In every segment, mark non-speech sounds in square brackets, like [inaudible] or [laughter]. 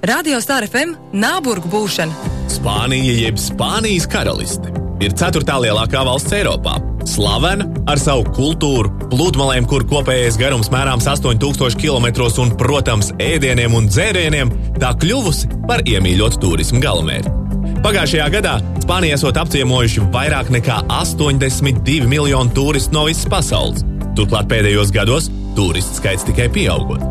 Radio Star FM Nāburgu būšana. Spānija jeb Spānijas karaliste ir ceturtā lielākā valsts Eiropā. Slavena ar savu kultūru, pludmalēm, kur kopējais garums mērāms 8000 km un, protams, ēdieniem un dzērieniem, tā kļuvusi par iemīļotu turismu galamērķi. Pagājušajā gadā Spānijā esot apciemojuši vairāk nekā 82 miljonu turistu no visas pasaules. Turklāt pēdējos gados turistu skaits tikai pieaugot.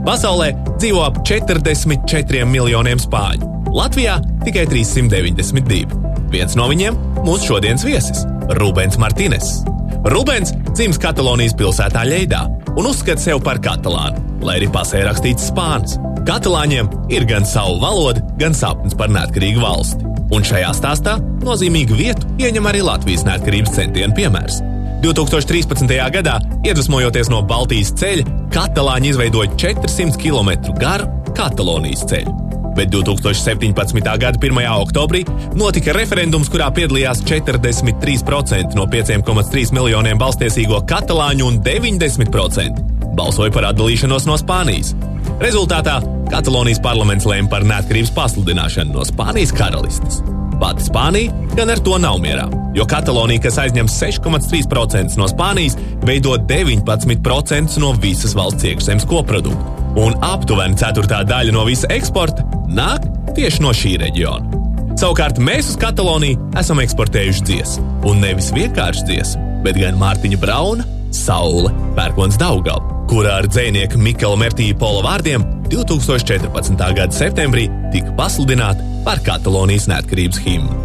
Pasaulē dzīvo ap 44 miljoniem spāņu, Latvijā tikai 392. Viens no viņiem - mūsu šodienas viesis - Rubens Martīnes. Rubens dzimis Katalonijas pilsētā Leidā un uzskata sevi par katalānu, lai arī pasē rakstīts spānis. Katalāņiem ir gan savu valodu, gan sapnis par neatkarīgu valsti. Un šajā stāstā nozīmīgu vietu ieņem arī Latvijas neatkarības centienu piemērs. 2013. gadā, iedvesmojoties no Baltijas ceļa, Katalāņi izveidoja 400 km garu Katalonijas ceļu. Bet 2017. gada 1. oktobrī notika referendums, kurā piedalījās 43% no 5,3 miljoniem balstiesīgo katalāņu un 90% balsoja par atdalīšanos no Spānijas. Rezultātā Katalonijas parlaments lēma par neatkarības pasludināšanu no Spānijas karalistes. Pati Spānija gan ar to nav mierā, jo Katalonija, kas aizņem 6,3% no Spānijas, veido 19% no visas valsts iekšzemes koprodukta. Un aptuveni ceturtā daļa no visa eksporta nāk tieši no šī reģiona. Savukārt mēs uz Kataloniju esam eksportējuši dziesmu, un nevis vienkārši dziesmu, bet gan Mārtiņa Brauna, Saule, Pērkons Daugalu, kurā ar dzinieku Mikela Mertīja Pola vārdiem 2014. gada septembrī tika pasludināta par Katalonijas neatkarības himnu.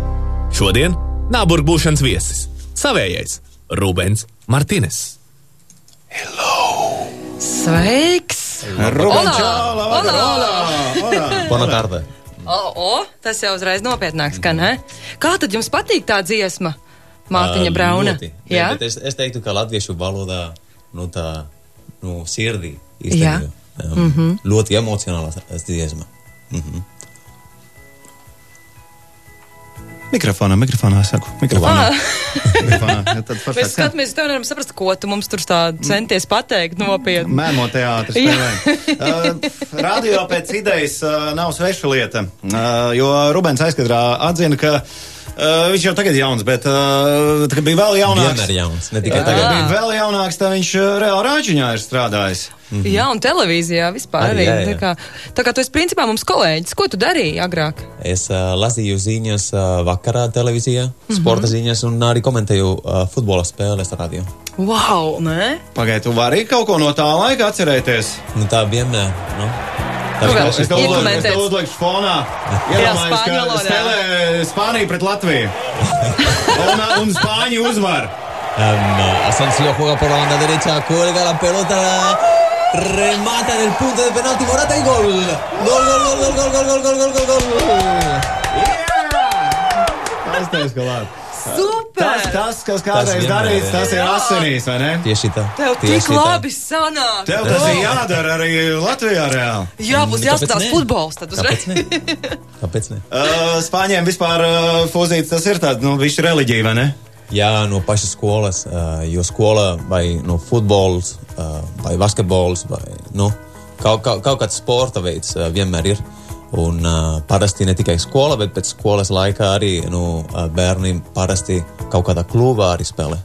Šodien Nāburgu būšanas viesis - savējais Rubens Martīnes. Sveiks! Rubens, hola, Olā! hola. Bona tarde. O, o, tas jau uzreiz nopietnāk skan, ne? Kā tad jums patīk tā dziesma? Mārtiņa Brauna. Ļoti. Jā, Bet es, es teiktu, ka latviešu valodā nu, tā nu, sirdī Jā. īstenībā. Um, mm -hmm. Ļoti emocionāla dziesma. Mm -hmm. Mikrofonā, mikrofonā, saku. Mikrofonā. mikrofonā. [laughs] Ja, tad mēs foršāk. skatāmies, tev nevaram saprast, ko tu mums tur tā centies pateikt nopietni. Mēmo teātris [laughs] uh, radio pēc idejas uh, nav sveša lieta, uh, jo Rubens aizkadrā atzina, ka uh, viņš jau tagad ir jauns, bet uh, tā, kad bija vēl jaunāks. Vienmēr jauns, ne tikai Jā, tagad. tagad bija vēl jaunāks, tad viņš uh, reāli rāģiņā ir strādājis. Mm -hmm. Jā, un televīzijā vispār arī. Arī, jā, Tā jā. kā, tā kā tu esi principā mums kolēģis, ko tu darīji agrāk? Es uh, lasīju ziņas uh, vakarā televīzijā, mm -hmm. sporta ziņas un arī komentēju uh, futbola spēles radio. Wow, nē? Pagaidiet, tu vari kaut ko no tā laika atcerēties? Nu, tā vienmēr. Nu, tā Es Implementēts. tev uzliku fonā. Iedomājies, spāņu ka spēlē Spānija pret Latviju. [laughs] un, un Spāņi uzvar. Um, Asensio juega por la banda derecha, cuelga la pelota, remata en el punto de penalti, Morata y gol. Gol, gol, gol, gol, gol, gol, gol, gol, gol, gol, gol. Tas tev ir. Super! Tas, tas, kas kādreiz vienmēr, darīts, tas ir asinīs, vai ne? Tieši tā. Tev tieši tik tā. labi sanāk! Tev tas ir jādara arī Latvijā reāli. Jā, būs Nu, kāpēc jāskatās futbols tad uzreiz. Kāpēc ne? Kāpēc ne? [laughs] Uh, Spāņiem vispār uh, fūzīts tas ir tāds, nu, viņš reliģija, vai ne? Jā, no pašas skolas, uh, jo skola vai no futbols, uh, vai basketbols, vai nu, kaut, kaut, kaut kāds sporta veids uh, vienmēr ir. Un uh, parasti ne tikai skola, bet pēc skolas laika arī nu, uh, bērni parasti kaut kādā klubā arī spēlē.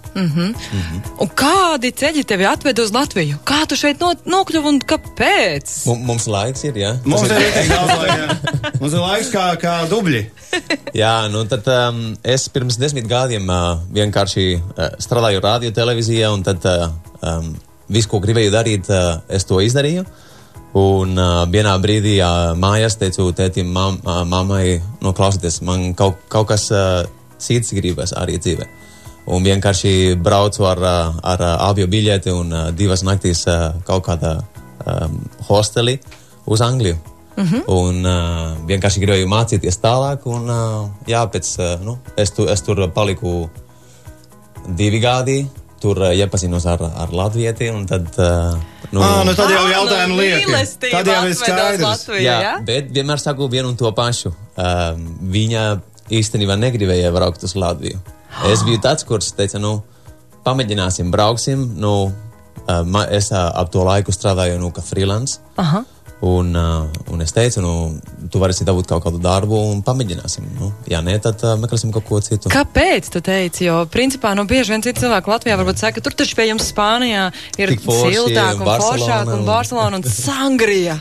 Un kādi ceļi tevi atveda uz Latviju? Kā tu šeit no, nokļuvi un kāpēc? M mums laiks ir, jā? Mums ir daudz laika. Mums ir laiks kā, kā dubļi. [laughs] Jā, nu tad um, es pirms desmit gadiem uh, vienkārši uh, strādāju radio televīzijā, un tad uh, um, visu, ko gribēju darīt, uh, es to izdarīju. Un uh, vienā brīdī uh, mājās teicu tētim, mam, uh, mammai, nu, klausieties, man kaut, kaut kas uh, cits gribas arī dzīvē. Un vienkārši braucu ar, ar uh, avio biļeti un uh, divas naktīs uh, kaut kādā um, hostelī uz Angliju. Mm -hmm. Un uh, vienkārši gribēju mācīties tālāk, un uh, jā, pēc, uh, nu, es, tu, es tur paliku divi gadi. Tur uh, iepazinos ar, ar Latviju, nu, Ah, nu tad jau jautājumu nu, lieki. mīlestība Tad jau ir skaidrs. Latviju, jā, jā? bet vienmēr saku vienu un to pašu. Um, viņa īstenībā negribēja braukt uz Latviju. Es biju tāds, kurš teica, nu, pamēģināsim, brauksim. Nu, uh, es uh, ap to laiku strādāju nu, kā freelance. Aha. Un, uh, un es teicu, nu, tu varēsi dabūt kaut kādu darbu un pamēģināsim. Nu, ja nē, tad uh, meklēsim kaut ko citu. Kāpēc tu teici? Jo, principā, nu, bieži vien citi cilvēki Latvijā varbūt saka, ka tur taču pie jums Spānijā ir siltāk un foršāk un Barcelona un [laughs] Sangrija.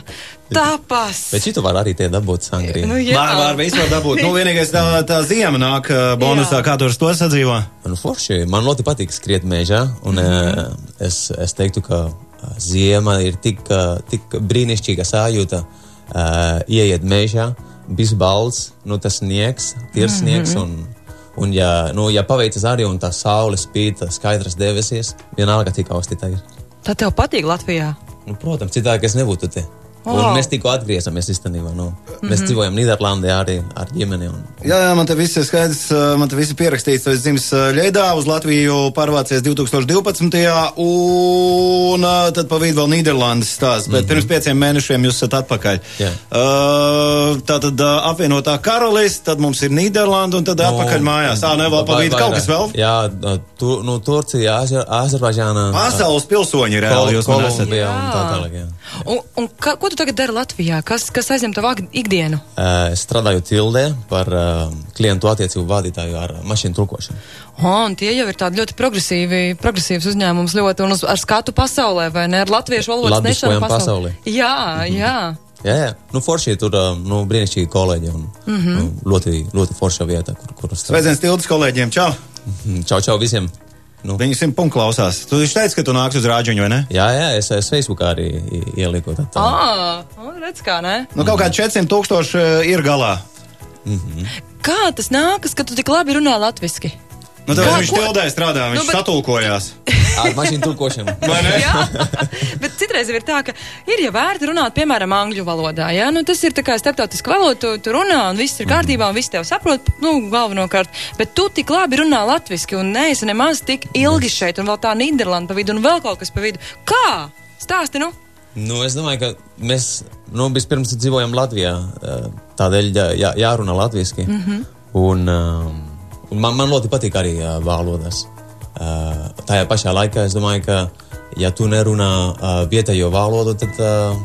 Tāpas. Bet šitu var arī dabūt sangriju. Nu, jā. Var, var visu var dabūt. Nu, vienīgais tā, tā ziema nāk uh, bonusā, Jā. kā tur to sadzīvo. Nu, forši. Man ļoti patīk skriet mežā, un mm -hmm. es, es teiktu, ka ziema ir tik, tik brīnišķīga sajūta. Uh, ieiet mežā, bijis balts, nu, tas sniegs, tīrs sniegs. Un, un ja, nu, ja paveicas arī un tā saule spīd, skaidrs debesīs, vienalga cik augsti tā ir. Tā tev patīk Latvijā? Nu, protams, citādi es nebūtu te. Un Wow. mēs tikko atgriezamies īstenībā. Nu, mēs dzīvojam Nīderlandē arī ar ģimeni. Un, Jā, jā, man te viss ir skaidrs, uh, man te viss ir pierakstīts. Esi dzimis uh, Ļeidā, uz Latviju pārvācies 2012. un uh, tad pa vidu vēl Nīderlandes stāsts. Bet pirms pieciem mēnešiem jūs esat atpakaļ. Jā. Uh, tā tad uh, apvienotā karalists, tad mums ir Nīderlanda un tad atpakaļ mājās. Ā, ne, vēl pa vidu kaut kas vēl. Jā, tu, nu, Turcija, Azer- Azerbaidžāna. Pasaules pilsoņi reāli jūs esat. Kolumbija un tā Jā. tālāk. jā. Un, un ka, ko tu tagad dari Latvijā? Kas, kas aizņem tavu ikdienu? Es strādāju Tildē par klientu attiecību vadītāju ar mašīnu tulkošanu. Oh, tie jau ir tādi ļoti progresīvi, progresīvs uzņēmums, ļoti un uz, ar skatu pasaulē, vai ne? Ar latviešu valodas nešanu pasaulē. Jā, jā. Jā, jā. Nu, forši tur nu, brīnišķīgi kolēģi un mm -hmm. nu, ļoti, ļoti forša vieta, kur, kur strādāt. Sveiciens Tildes kolēģiem, čau! Čau, čau visiem! Nu, Viņi simt punktu klausās. Tu viņš teici, ka tu nāks uz rāģiņu, vai ne? jā, jā, es, es Facebookā arī ieliku. Uh, Ah, oh, redz kā, ne? Nu, kaut kādi 400 tūkstoši uh, ir galā. Kā tas nākas, ka tu tik labi runā latviski? Nu, Kā, viņš tildē strādā, viņš Nu, bet- satulkojās. ar mašīnu tulkošanu. Jā, bet citreiz ir tā, ka ir jau vērti runāt, piemēram, angļu valodā. Jā? Nu, tas ir tā kā starptautiska valoda, tu, tu runā, un viss ir kārtībā, un viss tev saprot, nu, galvenokārt. Bet tu tik labi runā latviski, un neesi nemaz tik ilgi šeit, un vēl tā Nīderlanda pa vidu, un vēl kaut kas pa vidu. Kā? Stāsti, nu? Nu, es domāju, ka mēs nu, vispirms dzīvojam Latvijā. eh, Tādēļ jā, jā, jārunā latviešu. Mm -hmm. Un, um, un man, man ļoti patīk arī uh, valodas. Uh, tajā pašā laikā es domāju, ka, ja tu nerunā uh, vietējo valodu, tad uh,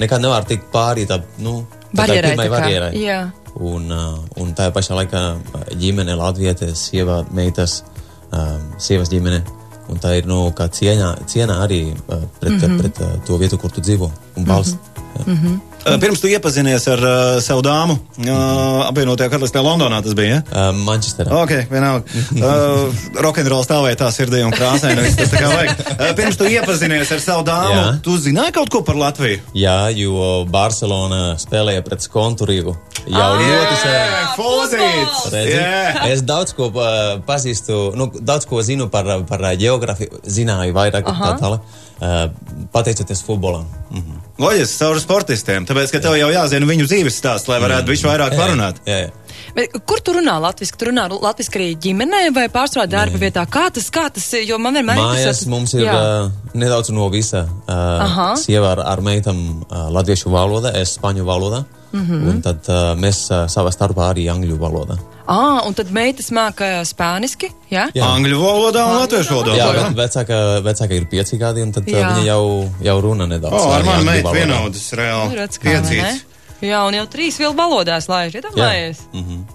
nekad nevar tikt pāri tam nu, tā Barjerai tā barjerai. jā. Un, uh, un tajā pašā laikā uh, ģimene, latvietes, sieva, meitas, um, sievas ģimene. Un tā ir nu, kā cieņā, cienā arī uh, pret, mm -hmm. pret uh, to vietu, kur tu dzīvo un balsts. Mm -hmm. Uh, Pirms tu iepazinies ar uh, savu dāmu, uh, apvienotajā karalistē Londonā tas bija. Ja? uh, Manchesterā. Ok, vienalga. Uh, Rokenrols stāvēja tā sirdī un krāsē, nevis tas tā kā vajag. Uh, pirms tu iepazinies ar savu dāmu, Jā. tu zināji kaut ko par Latviju? Jā, jo Barcelona spēlēja pret Skonturīgu. Jau Ah, ļoti? Jā. Es daudz ko uh, pazīstu, nu, daudz ko zinu par, par uh, geogrāfiju, zināju vairāk tā tālāk, uh, pateicoties futbolam. Mhm. Loģiski, caur sportistiem, tāpēc, ka tev jau jāzina viņu dzīves stāsts, lai varētu viņš vairāk parunāt. Jā, jā. Bet, kur tu runā latviski? Tu runā latviski arī ģimenē vai pārstrādā darba vietā? Kā tas, kā tas, jo man vienmēr Mājās interesē- mums ir Jā. uh, nedaudz no visa. Uh, sieva ar, ar meitām uh, latviešu valodā, es spāņu valodā, mm -hmm. un tad uh, mēs uh, savā starpā arī angļu valodā. Ah, un tad meitas māca spāniski, jā? Jā. Angļu valodā un latviešu valodā. Jā, jā. bet vecāka, vecāka ir pieci gadi, un tad Jā. jā. viņa jau, jau runa nedaudz. O, ar mani valodā. vienaudas reāli. Nu, redz, kā? Piedzīts. Jā, un jau trīs vēl valodās laiž, iedomājies? Bet,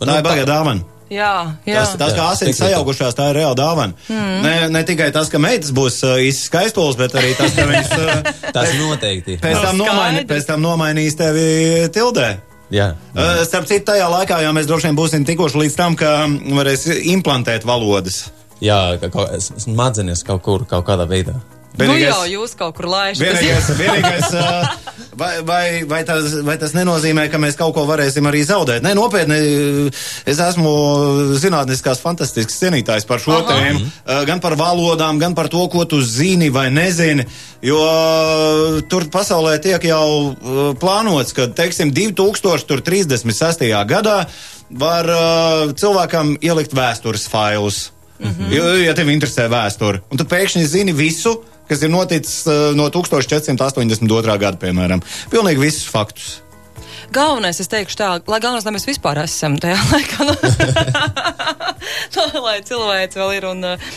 Tā nu, ir baga dāvana. Jā, jā. Tas, tas Jā, kā asins sajaukušās, tā ir reāla dāvana. Mm. Ne, ne tikai tas, ka meitas būs uh, īsti skaistulis, bet arī tas, ka viņas uh, [laughs] Tas noteikti. pēc, tam nomaini, pēc tam nomainīs tevi tildē. Jā. Uh, starp citu, tajā laikā jau mēs droši vien būsim tikuši līdz tam, ka mm, varēs implantēt valodas. Jā, ka smadzenes kaut kur, kaut kādā veidā. Nu jau jūs kaut kur laižat. Vienīgais, vienīgais vai, vai, vai, tas, vai tas nenozīmē, ka mēs kaut ko varēsim arī zaudēt? Nē, nopietni, es esmu zinātniskās fantastisks cienītājs par šo Aha. tēmu, gan par valodām, gan par to, ko tu zini vai nezini, jo tur pasaulē tiek jau plānots, ka, teiksim, 2036. gadā var cilvēkam ielikt vēstures failus. Mm -hmm. Jo, ja tev interesē vēsture, un tu pēkšņi zini visu, kas ir noticis uh, no 1482. gada, piemēram, pilnīgi visus faktus. Galvenais, es teikšu tā, lai galvenais, lai mēs vispār esam tajā [laughs] laikā. Nu, nu, [laughs] lai cilvēks vēl ir un uh,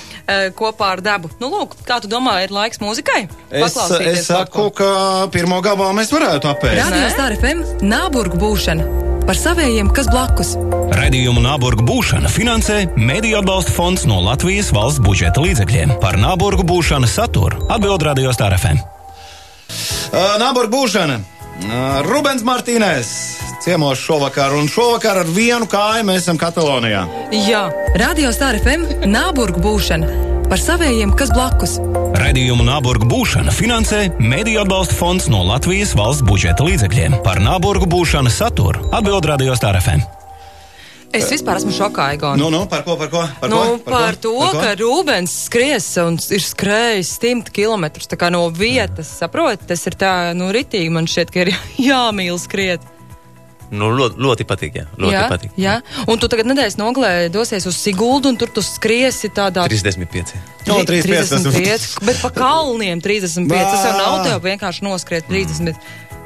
kopā ar dabu. Nu, lūk, kā tu domā, ir laiks mūzikai? Es, Paklausīties es saku, ka pirmo gabalu mēs varētu apēst. Radio Star FM Nāburgu būšana par savējiem, kas blakus. Radījumu Nāburgu būšana finansē Mēdīļu atbalsta fonds no Latvijas valsts budžeta līdzekļiem. Par Nāburgu būšanu saturu atbild Radio Star FM. Uh, Nāborga būšana. Rubens Martīnēs ciemos šovakar, un šovakar ar vienu kāju mēs esam Katalonijā. Jā, Radio Star FM Nāburgu būšana par savējiem, kas blakus. Radījumu Nāburgu būšana finansē Mēdīļu atbalsta fonds no Latvijas valsts budžeta līdzekļiem. Par Nāburgu būšanu saturu atbild Radio Star FM. Es vispār esmu šokā, Igor. Nu, nu, par ko? Par ko? Par, Nu, ko? par, par to, Par ko? ka Rūbens skries un ir skrējis simt kilometrus no vietas, saprot, tas ir tā, nu, ritīgi man šķiet, ka ir [laughs] jāmīl skriet. Nu, ļoti, ļoti patīk, jā. Ļoti jā, patīk. jā, un tu tagad nedēļas nogalē dosies uz Siguldu, un tur tu skriesi tādā 35. No, 35, tas- 35, bet pa kalniem 35. Tas jau nav tev vienkārši noskriet 30.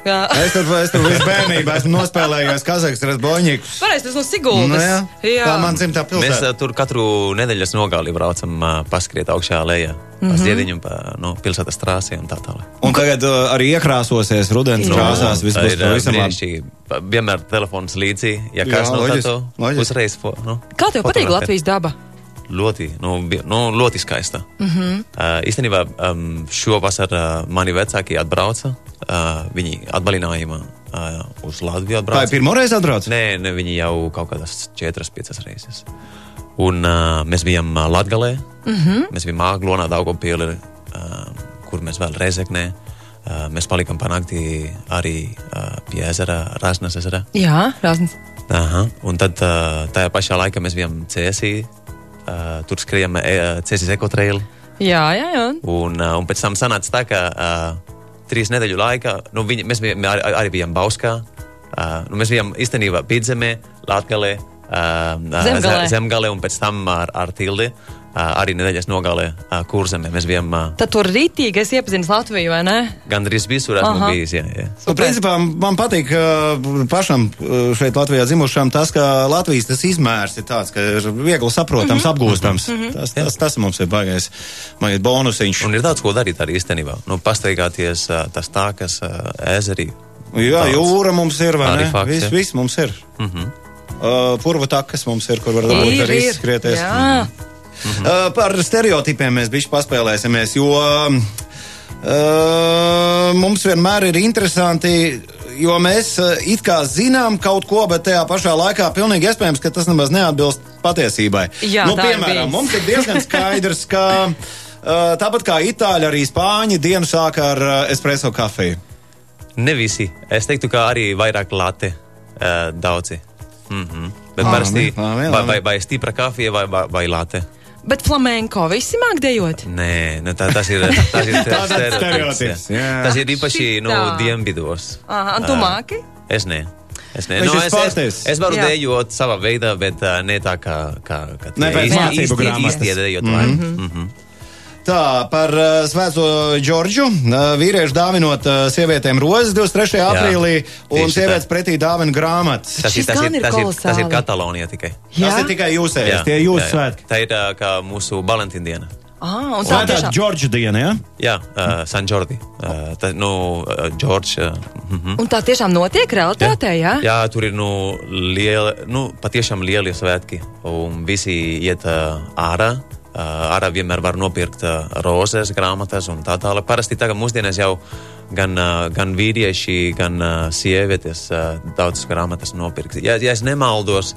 Jā. Es tur, es tur visu bērnību esmu nospēlējis Kazahstānas boņķus. Pareizi, tas no Siguldas. Nu, jā. Tā man dzimtā Mēs pilsēta. uh, tur katru nedēļas nogali braucam paskriet augšā lejā. Mm. -hmm. Ziediņu pa no, pilsētas trāsī un tā tālāk. Un tagad uh, arī iekrāsosies rudens Jā. krāsās. Viss Tā būs ir pavisam labi. Vienmēr telefons līdzi, ja Jā, kas no tā loģiski. uzreiz. fo- Nu, Kā tev patīk. Latvijas daba? Ļoti, nu, nu, ļoti skaista. Mm Mhm. -hmm. uh, īstenībā um, šovasar uh, mani vecāki atbrauca. Uh, viņi atvaļinājumā uh, uz Latviju Tā atbrauca. ir pirmo reizi atbrauc? Nē, ne, viņi jau kaut kādas četras, piecas reizes. Un uh, mēs bijām uh, Latgalē, mm Mhm. -hmm. mēs bijām Māglonā, Daugopīlī, uh, kur mēs vēl Rezeknē. Uh, mēs palikām panākti arī uh, pie ezera, Rasnas ezera. Jā, Rāznis. Aha. Un tad uh, tajā pašā laikā mēs bijām Cēsī, uh, tur skrējām uh, Cēsīs ekotrailu. Jā, jā, jā. Un, uh, un pēc tam sanāca tā, ka uh, trīs nedēļu laikā nu, viņi, mēs bijām, arī, arī bijām Bauskā. Uh, nu, mēs bijām īstenībā Pidzemē, Latgalē, uh, Zemgalē. Ze- Zemgalē un pēc tam ar, ar Tildi. Uh, arī nedēļas nogalē kurzemē. Mēs uh, Tad tur rītīgi es iepazinu Latviju, vai ne? gandrīz visur esmu Aha. bijis. Jā, jā. Nu, principā man patīk pašam šeit Latvijā dzimušam tas, ka Latvijas tas izmērs ir tāds, ka ir viegli saprotams, Mhm. apgūstams. Tas, tas, tas mums ir baigais, baigais bonusiņš. Un ir daudz ko darīt arī īstenībā. Nu, pastaigāties tas tā, kas ezerī. Jā, Daudz. jūra mums ir, vai Arī ne? fakts, Viss, jā. viss mums ir. Uh -huh. uh, purva takas mums ir, kur var dabūt arī ir. izskrieties. Jā. Uh, par stereotipiem mēs bišķi paspēlēsimies, jo uh, mums vienmēr ir interesanti, jo mēs uh, it kā zinām kaut ko, bet tajā pašā laikā pilnīgi iespējams, ka tas nemaz neatbilst patiesībai. Jā, nu, ir piemēram, bijis. mums ir diezgan skaidrs, ka tāpat kā itāļi, arī spāņi dienu sāk ar espreso kafiju. Ne visi. Es teiktu, ka arī vairāk late daudzi. Mm -hmm. Bet parasti vai, vai, vai stipra kafija vai, vai, vai late. Bet flamenko visi māk dejot. Nē, nu, tā, tas ir, tas ir Tas [laughs] stereotips. Tas ir īpaši no Šitā. dienvidos. Aha, un tu māki? Es nē. Es, nē. Viņš ir es, es, sportists. es varu Jā. dejot savā veidā, bet uh, ne tā kā, kā, kā Ne pēc mācību grāmatas. Īstie dejotāji. Mm -hmm. mm -hmm. Tā par uh, Svēto Džordžu. Uh, vīrieši dāvinot uh, sievietēm rozes 23. aprīlī, un tieši tā. sievietes pretī dāvina grāmatas. Tas, ir, tas, gan ir, ir tas, ir, tas ir. Katalonija tikai. Tas ir tikai jūsējais, tie ir jūsu svētki. Tā ir uh, kā mūsu Valentīna diena. Ah, un tā Svētā tiešām. Džordža diena, ja? Jā, uh, San Jordi. Uh, tā, nu, uh, George. Uh, mm -hmm. Un tā tiešām notiek realitātē, jā? Jā, tur ir nu, liela, nu, patiešām lieli svētki. Un visi iet uh, ārā. Uh, ārā vienmēr var nopirkt rozes, grāmatas un tā tālāk. Parasti tagad mūsdienās jau gan, uh, gan vīrieši, gan uh, sievietes uh, daudzas grāmatas nopirkt. Ja, ja es nemaldos,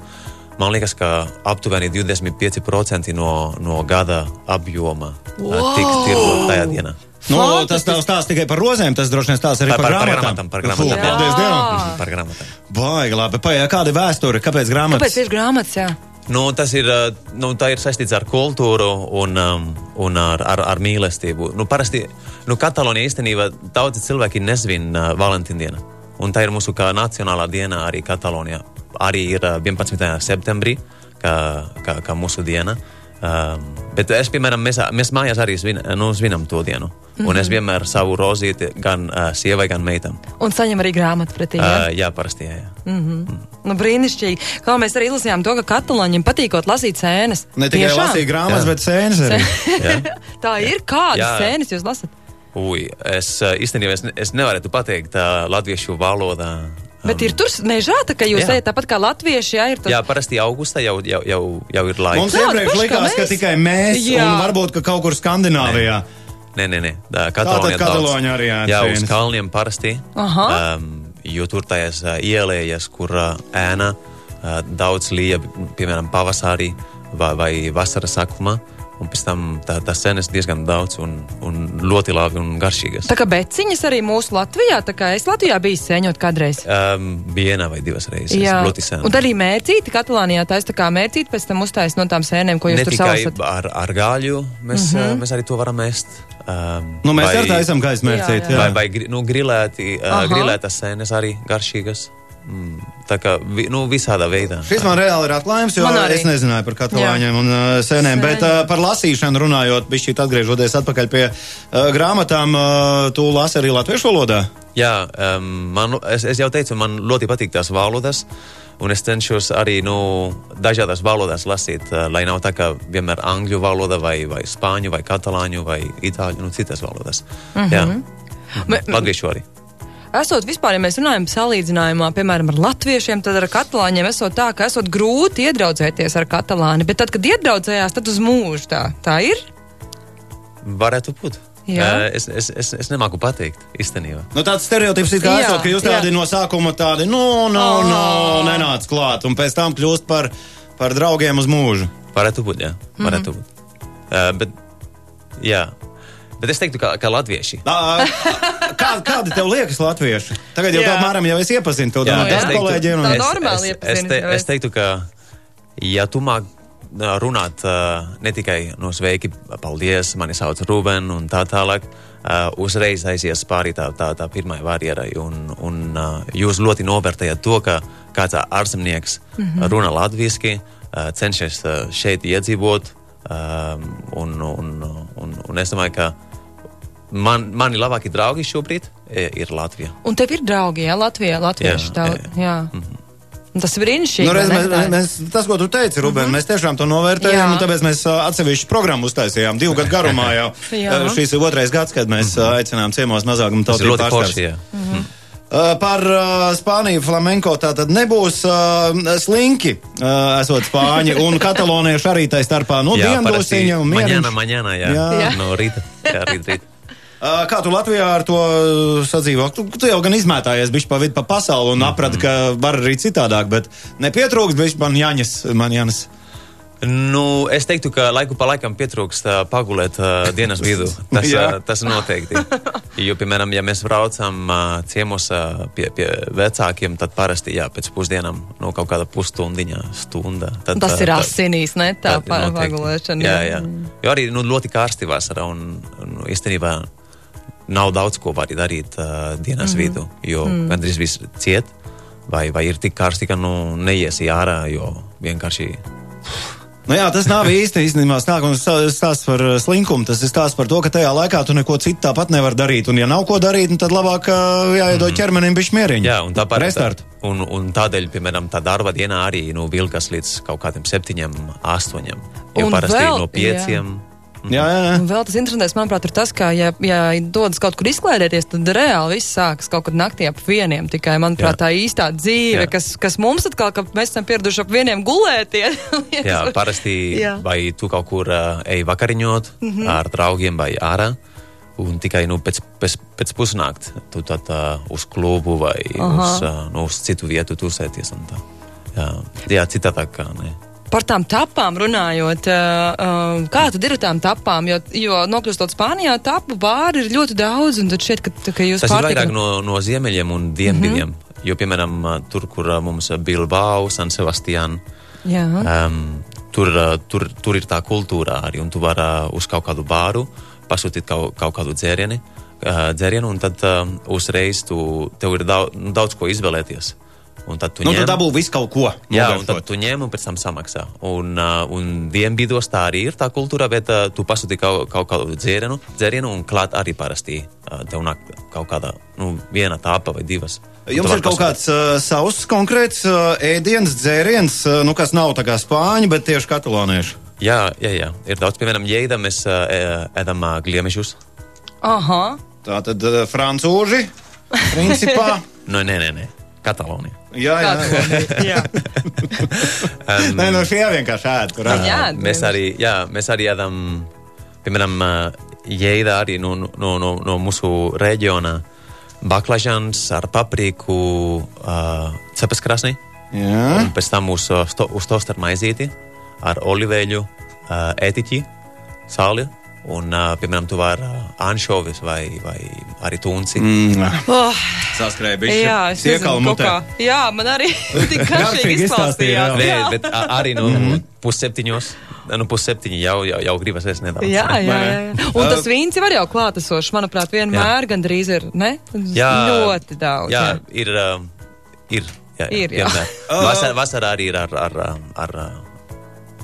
man liekas, ka aptuveni 25% no, no gada apjoma uh, tiks tirgot tajā dienā. Nu, Fantastiski. tas tavs stāsts tikai par rozēm, tas droši vien stāsts arī Par- par, par- par grāmatām. grāmatām, par grāmatām, jā. Paldies Dievam! Par grāmatām. Baigi labi. Paiet, kāda ir vēsture? Kāpēc Kāpēc grāmatas? tieši grāmatas, jā? Nu, tas ir, uh, nu, ir saistīts ar kultūru un, um, un ar, ar, ar mīlestību. Nu, parasti nu, Katalonija īstenībā daudzi cilvēki nesvin uh, Valentīna dienu. Un tā ir mūsu nacionālā diena arī Katalonijā. Arī ir uh, 11. septembrī, kā, kā, kā mūsu diena. Um, bet es, piemēram, mēs, mēs mājās arī svin, nu, svinam to dienu. Mm -hmm. Un es vienmēr savu rozīti gan uh, sievai, gan meitam. Un saņem arī grāmatu pretī. Uh, Ja? jā, parasti jā. jā. Mm -hmm. nu, brīnišķīgi. Kā mēs arī izlasījām to, ka katalāņiem patīkot lasīt sēnes. Ne tikai Tiešām? lasīt grāmatas, Jā. bet sēnes arī. [laughs] jā. Tā ir kādas Jā. sēnes jūs lasat? Ui, es uh, īstenībā es, es nevarētu pateikt uh, latviešu valodā. Bet ir tur mežā, tā kā jūs Jā. ejat tāpat kā latvieši, jā, ir tas. Jā, parasti augustā jau, jau, jau, jau ir laiks. Mums iepriekš likās, ka mēs. tikai mēs, Jā. un varbūt ka kaut kur Skandināvijā. Nē, nē, nē. Tā, Tātad Katalāņi arī ēd Jā, uz kalniem parasti. Aha. Um, jo tur tajās uh, ielējas, kur uh, ēna uh, daudz lija, piemēram, pavasarī vai, vai vasaras sākumā. Un pēc tam tā, tā sēnes diezgan daudz un, un ļoti labi un garšīgas. Tā kā beciņas arī mūsu Latvijā, tā kā es Latvijā biju sēņot kādreiz. Um, viena vai divas reizes. Jā, ļoti sen. un arī mērcīti Katalānijā taisa tā kā mērcīti, pēc tam uztais no tām sēnēm, ko jūs ne tur sausat. ar, ar gaļu, mēs, mm -hmm. mēs arī to varam ēst. Um, Nu, mēs vai- ar tā esam gaismērcīt. Jā, jā. Vai, vai nu, grilēti, uh, Aha. grilētas sēnes arī garšīgas. Mm, tā kā vi, nu, visādā veidā. Šis man reāli ir atklājums, jo es nezināju par katalāņiem un uh, sēnēm, Sēņi. bet uh, par lasīšanu runājot, bišķīt atgriežoties atpakaļ pie uh, grāmatām, uh, tu lasi arī latviešu valodā? Jā, um, man, es, es jau teicu, man ļoti patīk tās valodas. Un es cenšos arī nu, dažādās valodās lasīt, uh, lai nav tā kā vienmēr angļu valoda, vai, vai spāņu, vai katalāņu, vai itāļu, nu, citas valodas. Mm -hmm. Jā, Me- latviešu arī. Esot vispār, ja mēs runājam salīdzinājumā, piemēram, ar latviešiem, tad ar katalāņiem esot tā, ka esot grūti iedraudzēties ar katalāni, bet tad, kad iedraudzējās, tad uz mūžu tā, tā ir. Varētu būt. Jā. Es, es, es, es nemāku pateikt īstenībā. Nu, tāds stereotips ir kā Jā, esot, ka jūs tādi jā. no sākuma tādi, nu, nu, Oh. nu, nenāc klāt, un pēc tam kļūst par, par draugiem uz mūžu. Varētu būt, jā. Varētu būt. Uh, bet, jā. Bet es teiktu, ka, ka latvieši. Ā, Kā, kādi tev liekas latvieši? Tagad jau apmēram jau es iepazinu to no teiktu- kolēģiem. Tā normāli es, es, te, es teiktu, ka, ja tu māk runāt uh, ne tikai no sveiki, paldies, mani sauc Ruben un tā tālāk, uh, uzreiz aizies pāri tā, tā, tā pirmā barjerai. Un, un uh, jūs ļoti novērtējat to, ka kāds ārzemnieks mm -hmm. runā latviešu, uh, cenšas uh, šeit iedzīvot. Un, un, un, un es domāju, ka man, mani labākie draugi šobrīd e, ir Latvija. Un tev ir draugi, jā, Latvijā, tā, jā, Mhm. jā. Un Tas ir brīnišķīgi. Nu, reiz, mēs? Tā ir. mēs, tas, ko tu teici, Ruben, mm -hmm. mēs tiešām to novērtējam, Jā. un tāpēc mēs atsevišķu programmu uztaisījām divu gadu garumā jau. [laughs] Šīs ir otrais gads, kad mēs ā, aicinām ciemos mazākumu tautību ļoti forši. pārstāvjus. jā. Uh, Par uh, Spāniju flamenko tā tad nebūs uh, slinki, uh, esot spāņi un [laughs] katalonieši arī tai starpā. Nu, Jā, parasti diendusiņa un maņēna, mieriņš. maņēna, jā. Jā. Jā. No rīta. Jā, rīt, rīt. Kā tu Latvijā ar to sadzīvo? Tu, tu jau gan izmētājies bišķi pa vidu pa pasauli un aprati, ka var arī citādāk, bet nepietrūks bišķi man Jānis, man Jānis. Nu, es teiktu, ka laiku pa laikam pietrūkst uh, pagulēt uh, dienas vidū. Tas, uh, tas noteikti. Jo, piemēram, ja mēs braucam uh, ciemos uh, pie, pie vecākiem, tad parasti jā, pēc pusdienām no kaut kāda pusstundiņa, stunda. Tad, Tas uh, ir asinīs, ne tā pagulēšana. Jā, jā. Jo arī nu, ļoti karsti vasarā un, un īstenībā nav daudz ko var darīt uh, dienas mm. vidū, jo mm. gandrīz viss ciet. Vai, vai ir tik karsti, ka nu, neiesi ārā, jo vienkārši Nu jā, tas nav īsti īstenībā stāsts stāsts par uh, slinkumu. Tas ir stāsts par to, ka tajā laikā tu neko citu tāpat nevar darīt. Un, ja nav ko darīt, nu, tad labāk uh, jāiedod ķermenim bišķi mieriņu. Jā, un tāpat Restart. Un, un tādēļ, piemēram, tā darba dienā arī nu, vilkas līdz kaut kādiem septiņiem, astoņiem. Jo Un parasti vēl- no pieciem. Jā, jā, jā. Un vēl tas interesantais, manuprāt, ir tas, ka, ja, ja dodas kaut kur izklaidēties, tad reāli viss sākas kaut kur naktī ap vieniem. Tikai, manuprāt, Jā. tā īstā dzīve, Jā. kas, kas mums atkal, ka mēs esam pieraduši ap vieniem gulēties. [laughs] Jā, parasti Jā. vai tu kaut kur uh, ej vakariņot mm -hmm. ar draugiem vai ārā. Un tikai nu, pēc, pēc, pēc pusnakts tu tad uh, uz klubu vai Aha. uz, uh, nu, uz citu vietu tā. Jā, jā citādāk kā ne. Par tām tapām runājot, uh, uh, kā tad ir ar tām tapām? Jo, jo nokļūstot Spānijā, tapu bāri ir ļoti daudz, un tad šķiet, ka, ka jūs Tas ir pārtikat- vairāk no, no ziemeļiem un dienvidiem. Mm -hmm. Jo, piemēram, uh, tur, kur mums ir Bilbao, San Sebastian, Jā. um, tur, tur, tur ir tā kultūra arī. Un tu vari uz kaut kādu bāru pasūtīt kaut, kaut kādu dzērienu, uh, dzērienu un tad uh, uzreiz tu, tev ir daudz, daudz ko izvēlēties. Un tad tu Nu, ņem, tu dabū visu kaut ko. Jā, un tad tu ņem un pēc tam samaksā. Un, uh, un dienvidos tā arī ir tā kultūra, bet uh, tu pasūti kaut, kaut kādu dzērienu, dzērienu un klāt arī parasti uh, tev nāk kaut kāda, nu, viena tāpa vai divas. Jums ir kaut kāds uh, savs konkrēts uh, ēdiens, dzēriens, uh, nu, kas nav tā kā spāņu, bet tieši katalāniešu. Jā, jā, jā. Ir daudz, piemēram, jēda mēs uh, ē- ēdam uh, gliemešus. Aha. Tā tad uh, francūži, principā. [laughs] Nu, nē, nē, nē. Katalonija. jā, jā. jā. [laughs] Um, Nē, no šie vienkārši ēd. Tur ēd. Jā, mēs arī, jā, mēs arī ēdam, piemēram, uh, jēda arī no, no, no, no mūsu reģiona. Baklažans ar papriku, uh, cepes krasni. Jā. Un pēc tam uz, sto, uz tosta ar maizīti, ar oliveļu, uh, etiķi, sāli. Un, uh, piemēram, tu vari uh, anšovis vai, vai arī tunci. Mm. Mm. Oh, Saskrēja bišķi. jā, es nezinu, kā. Jā, man arī [laughs] tik Garšīgi izklāstījāt. Nē, Jā. bet arī no mm -hmm. pusseptiņos, nu, pusseptiņi jau, jau, jau gribas es nedaudz. Jā, jā, jā. jā. Un tas vīns jau var jau klātesošs, manuprāt, vienmēr gandrīz ir, ne? Jā. Ļoti daudz. Jā, ir. Uh, ir. Jā, Ir, jā. vienmēr. [laughs] Vasar, vasarā arī ir ar, ar, ar, ar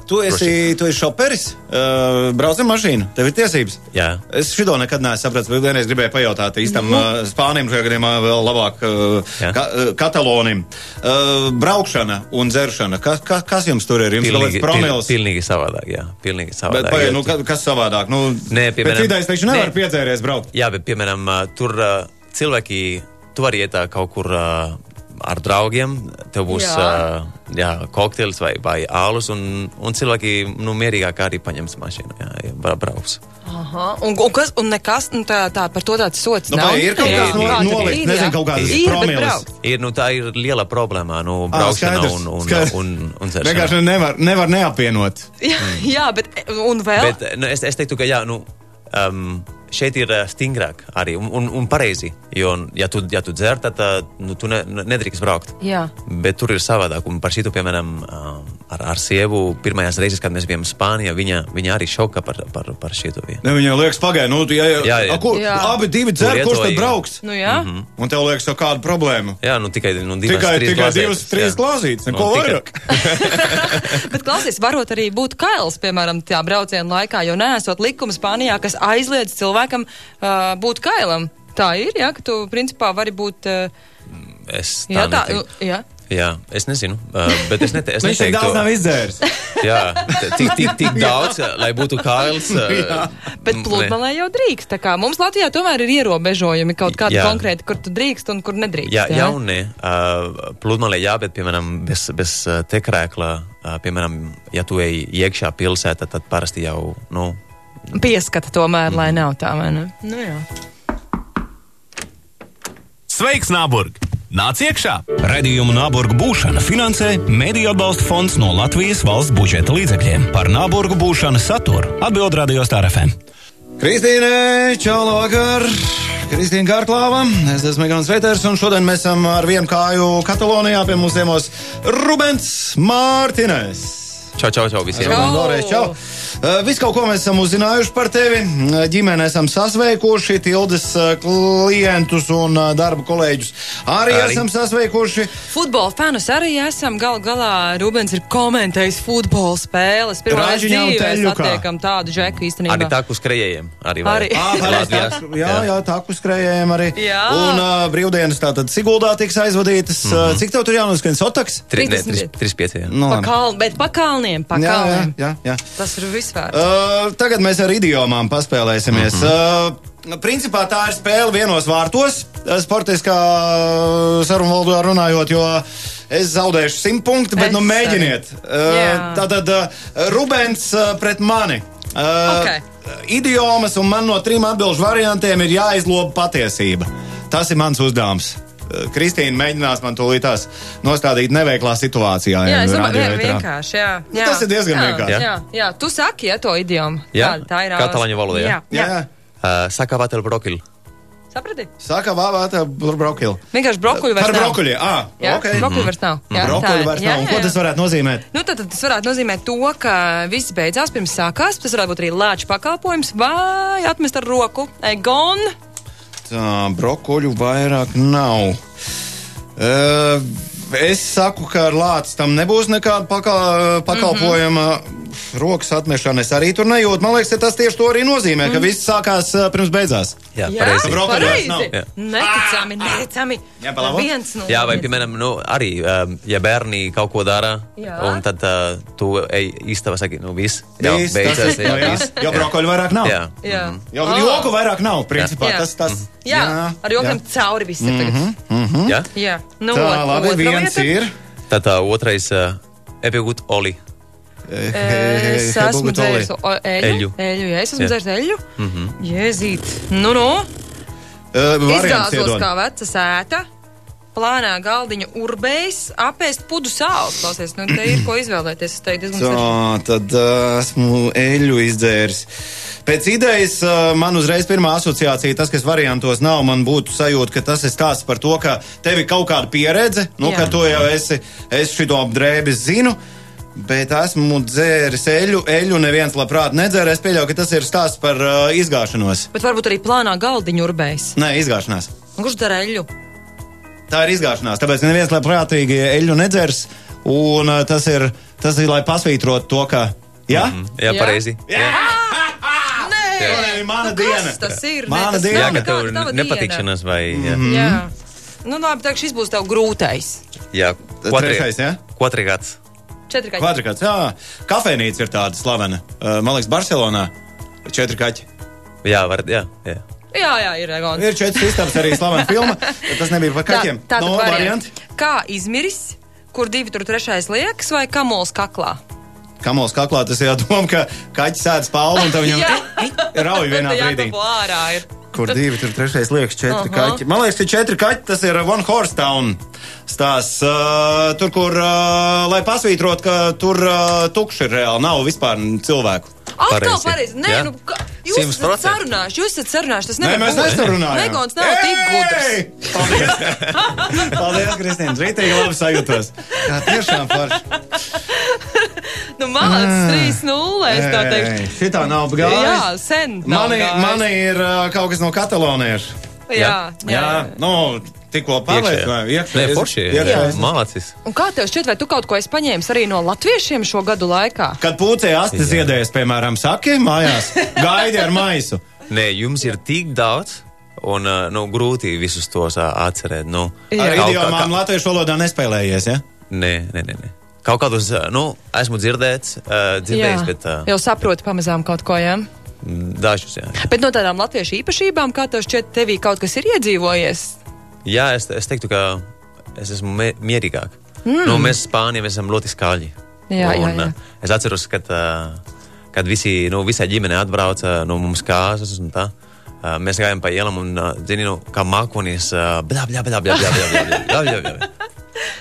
Tu esi, tu esi šoperis, uh, brauc ar mašīnu, tev ir tiesības. jā. Es šo nekad neesmu sapratis, bet vienreiz gribēju pajautāt īstam uh, spānim, šajā gadījumā vēl labāk uh, ka, uh, katalonim. Uh, braukšana un dzeršana, kas, kas, kas jums tur ir? Jums Pilnīgi, ir promils. pil, pilnīgi savādāk, jā. Pilnīgi Bet, savādāk. pagaid, jo nu, ka- kas savādāk? Nu, Nē, piemēram- pēc idejas taču nevar Nē. piedzēries braukt. Jā, bet, piemēram, tur cilvēki, tu vari iet kaut kur ar draugiem, tev būs Jā. jā. Jā, kokteils vai, vai ālus, un, un cilvēki nu, mierīgāk arī paņems mašīnu, jā, ja bra, brauks. Aha. Un, un, kas, un nekas, nu, tā, tā par to tāds sots Nu, nav. ir kaut kāds no- Kāds nolikt, ir, nezinu, jā. kaut kādas Ir, braukt. Ir, nu, tā ir liela problēma, nu, Ā, braukšana skaidrs, un, un, skaidrs. un, un dzeršana. Vienkārši nevar, nevar neapvienot. [laughs] Jā, jā, bet un vēl. Bet nu, es, es teiktu, ka jā, nu, um, šeit ir ā, stingrāk arī un, un, un pareizi. Jo, ja tu, ja tu dzer, tad ā, nu, tu ne, nedrīkst braukt. Jā. Bet tur ir savādāk. Un par šito, piemēram, ar, ar sievu, pirmajās reizes, kad mēs bijām Spānijā, viņa, viņa arī šoka par, par, par šito vietu. Ne, viņai liekas, pagaidi, nu, ja, ja, Jā, jā. A, kur, Jā. abi divi dzer, kurš tad brauks? Nu, jā. Mhm. Un tev liekas, ka kāda problēma? Jā, nu tikai nu, divas, Tikai, trīs tikai divas, trīs glāzītes, neko Nu, vairāk. [laughs] Bet klausies, varot arī būt kails, piemēram, tajā brauciena laikā, jo nesot likumu Spānijā, kas aizliedz cilvēkam uh, būt kailam. Tā ir, jā, ka tu principā vari būt. Uh, Es tā jā, tā, neteiktu. jā. Jā, es nezinu, uh, bet es, nete, es [laughs] Viņš tik neteiktu, daudz nav izdzēris. [laughs] jā, tik, tik, tik [laughs] daudz, lai būtu kails. uh, Jā. Bet pludmalē jau drīkst. Mums Latvijā tomēr ir ierobežojumi kaut kādi Jā. konkrēti, kur tu drīkst un kur nedrīkst. Jā, jā un nē. Uh, pludmalē jā, bet, piemēram, bez, bez uh, tekrēkla, uh, piemēram, ja tu ej iekšā pilsētā, tad parasti jau, nu, Pieskata tomēr, lai nav tā, vai ne? Nu, jā. Sveiks, Nāburg! Nāc iekšā! Redījumu Nāburgu būšana finansē Mēdīļu atbalsta fonds no Latvijas valsts budžeta līdzekļiem. Par Nāburgu būšanu saturu atbild Radio Star FM. Kristīne, čau, vakar! Kristīna Kārklāva, es esmu Gans Veters, un šodien mēs esam ar vienu kāju Katalonijā pie mums ciemos Rubens Mārtiņš. čau, čau, čau visiem. Čau. Vēlreiz čau! Uh, Visu kaut ko mēs esam uzzinājuši par tevi. Uh, Ģimene esam sasveikuši, tildes uh, klientus un darba kolēģus arī, arī. Esam sasveikuši. Futbola fanus arī esam. Galu galā Rubens ir komentējis futbola spēles. Pirmā dzīvē satiekam tādu džeku īstenībā. Arī tā, uz krējējiem. Arī. Arī. Latvijā. tā- Jā, jā, tā kuskrējējiem arī. Jā. Un uh, brīvdienas tātad Siguldā tiks aizvadītas. Mm -hmm. Cik tev tur jānoskan Sotaks? Tri, ne, 30. tris, tris pieci. jā. Nu, Pa kal, bet pa kalniem, pa jā, jā, kalniem. jā, jā. Tas ir visvērts. Uh, tagad mēs ar idiomām paspēlēsimies. Mm -hmm. uh, principā tā ir spēle vienos vārtos, uh, sportiskā sarunu valodā runājot, jo es zaudēšu simt punktu, bet Es nu mēģiniet. Uh, tātad uh, Rubens uh, pret mani. Uh, Ok. Idiomas un man no trim atbildžu variantiem ir jāizloba patiesība. Tas ir mans uzdevums. Uh, Kristīna mēģinās man tūlīt tās nostādīt neveiklā situācijā. Jā, es domāju, vienkārši. Jā, Nu, jā. tas ir diezgan jā, vienkārši. Jā, jā, tu saki, ja to idiomu. Jā, Kāda tā ir? katalāņu valodā, jā. Jā, Jā, jā. jā. Uh, Sakā vatel brokili. Saprati? Saka, vāvāta brokoli. Vienkārši brokuļu vairs Par nav. brokuļi. Ah, Jā, ok. brokuļu vairs nav. Jā, tā Brokuļi ir. vairs Jā, nav. Un jā, Ko jā. tas varētu nozīmēt? Nu, tad, tad tas varētu nozīmēt to, ka viss beidzās pirms sākās. Tas varētu būt arī lēča pakalpojums vai atmest ar roku. Egon. Tā, brokuļu vairāk nav. Uh, Es saku, ka ar lācis tam nebūs nekāda pakal, pakalpojuma. Mm -hmm. Rokas atmešana es arī tur nejūtu. Man liekas, ka tas tieši to arī nozīmē, mm. ka viss sākās pirms beigās. Jā, Jā, pareizi. Vairs nav. pareizi. Jā. Neticami, neticami. Jā. Viens no Jā, vai, piemēram, nu, arī, ja bērni kaut ko dara, Jā. un tad uh, tu ej īstenībā saki, nu, viss, jā, beidzas, tas, jā, jā, jo brokoļu vairāk nav. Jā. Jā. Jo Ah. joku vairāk nav, principā. Jā. Tas, tas, Jā, ar jokiem cauri viss ir tagad. Jā? Jā, nu, Tā, labi, viens ir. Tad uh, otrais, uh, epigūt oli. Es esmu dzēris eļu. Eļu. Jā, es esmu dzēris eļu. Jēzīt. Nu, nu. Izgāzos kā veca sēta. Plānā galdiņa urbējs, apēst pudu sāls. Klausies, nu, te ir ko izvēlēties. Es teiktu, diezgan. Tā, tad uh, esmu eļu izdzēris. Pēc idejas uh, man uzreiz pirmā asociācija, tas, kas variantos nav, man būtu sajūta, ka tas ir stāsts par to, ka tev ir kaut kāda pieredze, nu, Jā. ka tu jau esi, es šito drēbes zinu. Bet esmu dzēris eļu, eļu neviens labprāt nedzēra. Es pieļauju, ka tas ir stāsts par uh, izgāšanos. Bet varbūt arī plānā galdiņa urbējs. Nē, izgāšanās. Kurš dara eļu? Tā ir izgāšanās. Tāpēc neviens labprātīgi eļu nedzers. Un uh, tas ir, tas ir, lai pasvītrotu to, ka. Jā, mm -hmm. Jā, Jā. pareizi. Jā. [laughs] Nē, mana nu, diena. Tas ir? Nē, Mana diena. nav Jā, ka tev tava nepatikšanas vai. Jā, Mhm. diena. Jā. Nu, labi, tā šis būs tev grūtais. jā Tad trešais, jā? Kotri gads. Četri kaķi. Kvadrants, jā. Kafejnīca ir tāda slavena. Uh, man liekas, Barcelonā. Četri kaķi. Jā, var, jā, jā. Jā, jā, ir Egon. Ir četras istabas arī slavena filma. bet [laughs] Tas nebija par kaķiem. Tā, no, varianti. Kā izmiris, kur divi tur trešais liekas vai kamols kaklā? Kamols kaklā tas ir doma, ka kaķis sēž palmu un tad viņam [laughs] Jā. [laughs] rauj vienā Jā, brīdī. tā ārā ir. Kur divi, tur trešais liekas, četri Aha. kaķi. Man liekas, ka četri kaķi tas ir One Horse Town stāsts. Uh, tur, kur, uh, lai pasvītrot, ka tur uh, tukši ir reāli, nav vispār cilvēku. Atkal Pareizi. pareizi. Nē, Jā. nu, ka, jūs esat 100%. sarunājuši, jūs esat sarunājuši. Tas Nē, nevar mēs būt. nesarunājām. Negons nav tik gudrs. Ei! Paldies! [laughs] Paldies, Kristīne! Rītīgi labi sajūtos. Jā, tiešām forši. Nu, mākslinieks 3-0, es tā teikšu. Šitā nav gājis. Jā, sen. Mani, gājis. mani ir uh, kaut kas no kataloniešu. Jā, jā, Jā, jā. nu, tikko pārliecināju. Nē, forši. Jā, mācis. Un kā tev šķiet, vai tu kaut ko esi paņēmis arī no latviešiem šo gadu laikā? Kad pūcē asti ziedēs, piemēram, saki mājās, gaidi ar maisu. Nē, jums ir tik daudz. Un uh, nu, grūti visus tos uh, atcerēt. Nu, Ar Kaut kā- idiomām latviešu valodā nespēlējies, ja? Nē, nē, nē. nē. Kaut kādus, uh, nu, esmu dzirdēts, uh, dzirdējis, bet uh, jau saproti pamazām kaut ko, jā. dažus, jā. Bet no tādām latviešu īpašībām, kā tev šķiet, tevī kaut kas ir iedzīvojies? Jā, es, es teiktu, ka es esmu mie- mierīgāk. Mm. Nu, mēs Spānijā mēs esam ļoti skaļi. Jā, jā, un, jā. uh, Es atceros, kad, uh, kad visi, nu, visai ģimene atbrauca no mums kāzas un tā. Uh, mēs gājām pa ielām un, uh, zini, nu, kā mākonis, uh, bļā, bļā, bļā, bļā, bļā, bļā, bļā, bļā, bļā.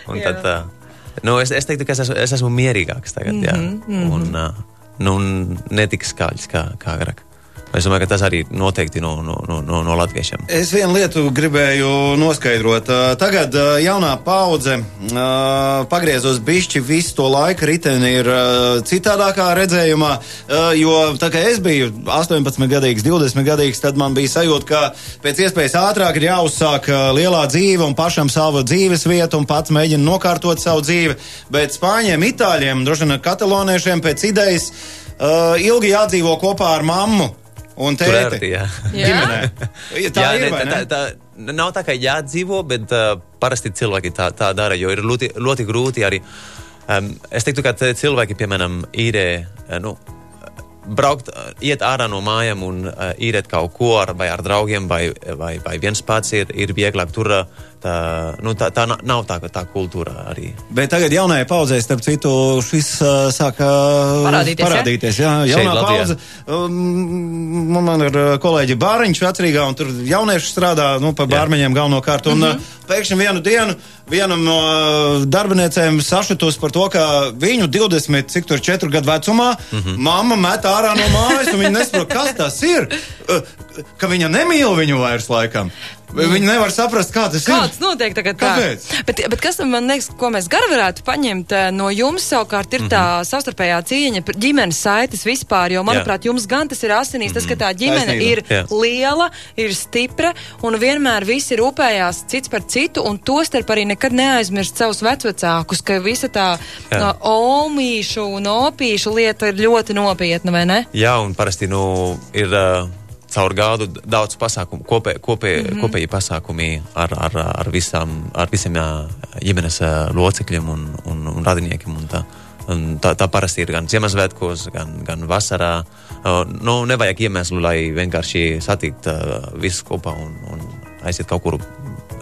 Un Jā. tad, uh, nu, es, es teiktu, ka es esmu, es esmu mierīgāks tagad, jā. Mm -hmm. Un, uh, nu, netik skaļs kā, kā agrāk. Es domāju, ka tas arī noteikti no, no, no, no, latviešiem. Es vienu lietu gribēju noskaidrot. Tagad jaunā paudze pagriezos bišķi visu to laiku riteni ir citādākā redzējumā, jo tā kā es biju 18 gadīgs, 20 gadīgs, tad man bija sajūta, ka pēc iespējas ātrāk ir jāuzsāk lielā dzīve un pašam savu dzīves vietu un pats mēģina nokārtot savu dzīvi. Bet spāņiem, itāļiem, droši vien kataloniešiem pēc idejas uh, ilgi jādzīvo kopā ar mammu. Un Tur tēti. ērti, jā. Ģimenē. Tā jā, ir, ne, tā, tā, tā nav tā, ka jādzīvo, bet uh, parasti cilvēki tā, tā dara, jo ir ļoti, ļoti grūti arī. Um, es teiktu, ka cilvēki, piemēram, īrē, uh, nu, braukt, uh, iet ārā no mājām un uh, īrēt kaut ko ar, vai ar draugiem, vai, vai, vai viens pats ir, ir vieglāk. Tur uh, tā, nu, tā, tā na- nav tā, tā kultūra arī. Bet tagad jaunajai paudzei, starp citu, šis uh, sāka Parādīties, ja? parādīties jā, Šeit jaunā Latvijā. paudze. Um, man ir uh, kolēģi Bāriņš vecrīgā, un tur jaunieši strādā nu, par bārmeņiem galvenokārt. Un, uh, pēkšņi vienu dienu vienam no uh, darbiniecēm sašutus par to, ka viņu 20, cik tur 4 gadu vecumā, mamma met ārā no mājas, un viņa nesaprot, kas tas ir. Uh, ka viņa nemīl viņu vairs laikam. Viņi nevar saprast, kā tas Kāds ir. notiek tagad tā? Kāpēc? Bet, bet kas man liekas, ko mēs gar varētu paņemt eh, no jums savukārt ir tā savstarpējā cieņa, ģimenes saites vispār, jo, manuprāt, jums gan tas ir asinīs, tas, ka tā ģimene Taisnība. ir Jā. liela, ir stipra un vienmēr visi rūpējās cits par citu un to starp arī nekad neaizmirst savus vecvecākus, ka visa tā Jā. no, omīšu un opīšu lieta ir ļoti nopietna, vai ne? Jā, un parasti nu, ir uh, caur gadu daudz pasākumu, kopē, kopē, mm -hmm. kopēji pasākumi ar, ar, ar, visām, ar visiem ģimenes locekļiem un, un, un radiniekiem. Un tā. Un tā, tā parasti ir gan Ziemassvētkos, gan, gan vasarā. Nu, nevajag iemeslu, lai vienkārši satikt visus kopā un, un aiziet kaut kur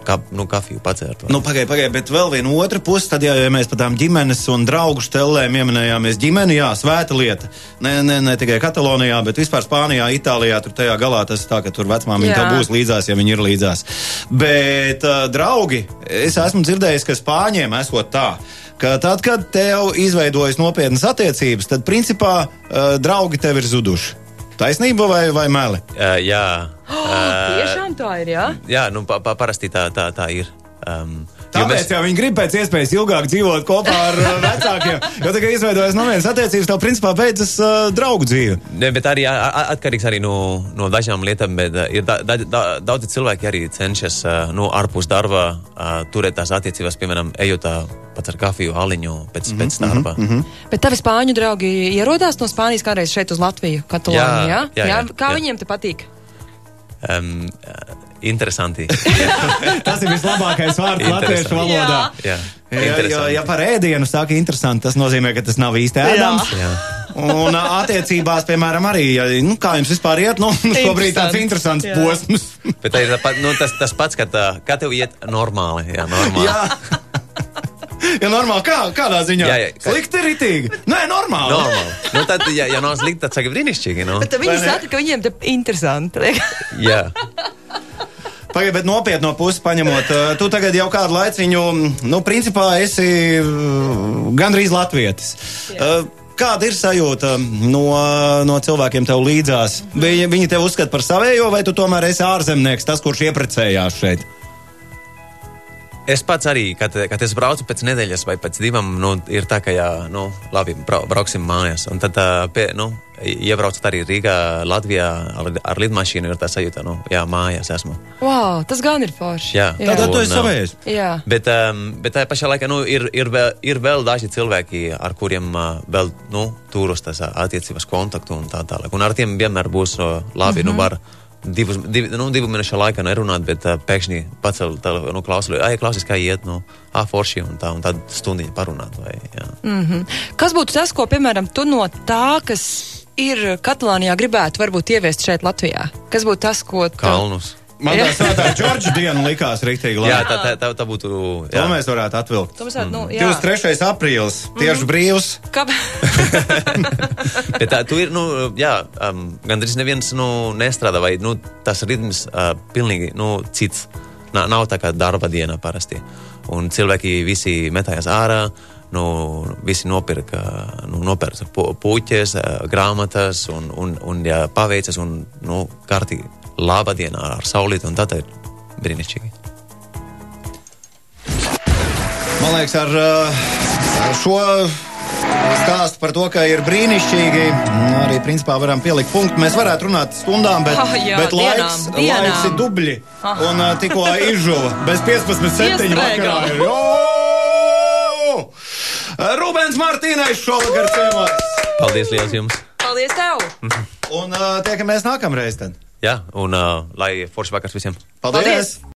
kā, nu, kafiju pacērt. Nu, pagaidi, pagaidi, bet vēl viena otra puse, tad, ja, ja mēs par tām ģimenes un draugu stelēm ieminējāmies ģimeni, jā, svēta lieta. Ne, ne, ne tikai Katalonijā, bet vispār Spānijā, Itālijā, tur tajā galā tas ir tā, ka tur vecmāmiņa Jā. būs līdzās, ja viņi ir līdzās. Bet, uh, draugi, es esmu dzirdējis, ka Spāņiem esot tā. Ka tad, kad tev izveidojas nopietnas attiecības, tad principā uh, draugi tev ir zuduši. Taisnība vai, vai meli? Uh, jā, [gasps] Tiešām tā ir, jā? jā nu, pa, pa, parasti tā, tā, tā ir. Um, Tāpēc mēs... jau viņi grib pēc iespējas ilgāk dzīvot kopā ar uh, vecākiem. Jo kā izveidojas novienas attiecības, tev principā beidzas uh, draugu dzīve. Ne, bet arī atkarīgs arī no, no dažām lietām. Bet, uh, ir da, da, da, daudzi cilvēki arī cenšas uh, no ārpus darba uh, turēt tās attiecības, piemēram, ejot uh, pat ar kafiju aliņu pēc, mm -hmm, pēc darba. Mm -hmm. Bet tavi spāņu draugi ierodās no Spānijas kādreiz šeit uz Latviju, Kataloniju, jā? Jā, jā, jā, Kā jā. viņiem te patīk? Um, interesanti. [laughs] Tas ir vislabākais vārds latviešu valodā. jā, Ja, jo, interesanti. ja par ēdienu saka interesanti, tas nozīmē, ka tas nav īsti ēdams. Jā. Un uh, attiecībās, piemēram, arī, ja, nu, kā jums vispār iet, nu, [laughs] šobrīd tāds interesants Jā. posms. Bet tā ir tā, nu, tas, tas pats, ka, tā, kā tev iet normāli. Jā, normāli. Jā. [laughs] [laughs] Ja normāli, kā, kādā ziņā? Jā, jā, kā- Slikti, ritīgi. Nē, normāli. Normāli. Nu, tad, ja, ja nav slikti, tad saka brīnišķīgi. Nu. Bet tad viņi saka, ka viņiem te interesanti. liek. [laughs] Jā. Pagaidiet, bet nopietno pusi paņemot, uh, tu tagad jau kādu laiciņu, nu, principā esi uh, gandrīz latvietis. Uh, Kāda ir sajūta no, no cilvēkiem tev līdzās? Viņi, viņi tev uzskata par savējo, vai tu tomēr esi ārzemnieks, tas, kurš ieprecējās šeit? Es pats arī, kad, kad es braucu pēc nedēļas vai pēc divām, nu, ir tā, ka, jā, nu, labi, brau, brauksim mājās. Un tad, pie, nu, iebraucot arī Rīgā, Latvijā ar, ar lidmašīnu, ir tā sajūta, nu, jā, mājās esmu. Wow, tas gan ir forši. Jā. Tātad tu Un, esi savējs. Jā. Bet, um, bet tajā pašā laikā nu, ir, ir, vēl, ir vēl daži cilvēki, ar kuriem uh, vēl nu, turos tas attiecības kontaktu un tā tālāk. Un ar tiem vienmēr būs uh, labi. Mm -hmm. nu, var, Divus, div, nu, divu mēnešu laikā nerunāt, bet uh, pēkšņi pacelt telefonu, nu, klausuli, ai, klausies, kā iet, nu, ah, forši, un tā, un tad stundiņu parunāt. Vai, jā. Mm. Kas būtu tas, ko, piemēram, tu no tā, kas ir Katalānijā, gribētu varbūt ieviest šeit Latvijā? Kas būtu tas, ko tu... Kalnus. Man tā svētā Džordža diena likās rīktīgi labi. Jā, tā, tā, tā, tā būtu. To Jā. mēs varētu atvilkt. To mēs varētu, nu, jā. 23. aprīlis, tieši brīvs. Kā... [laughs] Bet tā, tu ir, nu, jā, um, gandrīz neviens nu, nestrādā, vai nu, tas ritms uh, pilnīgi nu, cits. Nav, nav tā kā darba diena parasti. Un cilvēki visi metājās ārā. Nu, visi nopirka, nu, nopirka pu- puķes, uh, grāmatas un, un, un ja paveicas un nu, kārtīgi laba diena ar saulīti. Un tā ir brīnišķīgi. Man liekas, ar, uh, ar šo stāstu par to, ka ir brīnišķīgi. Arī principā varam pielikt punktu. Mēs varētu runāt stundām, bet, Ah, jā, bet laiks, dienām, dienām. Ah. laiks ir dubļi. Un uh, tikko [laughs] izžuva bez 15,7 Iestrēgā. vakarā. ir. Jo! Rūbens Martīnais šovakar ciemos. Paldies liels jums! Paldies tev! Un uh, tiekamies nākamreiz. Tad. Jā, un uh, lai forši vakars visiem! Paldies! Paldies. Paldies.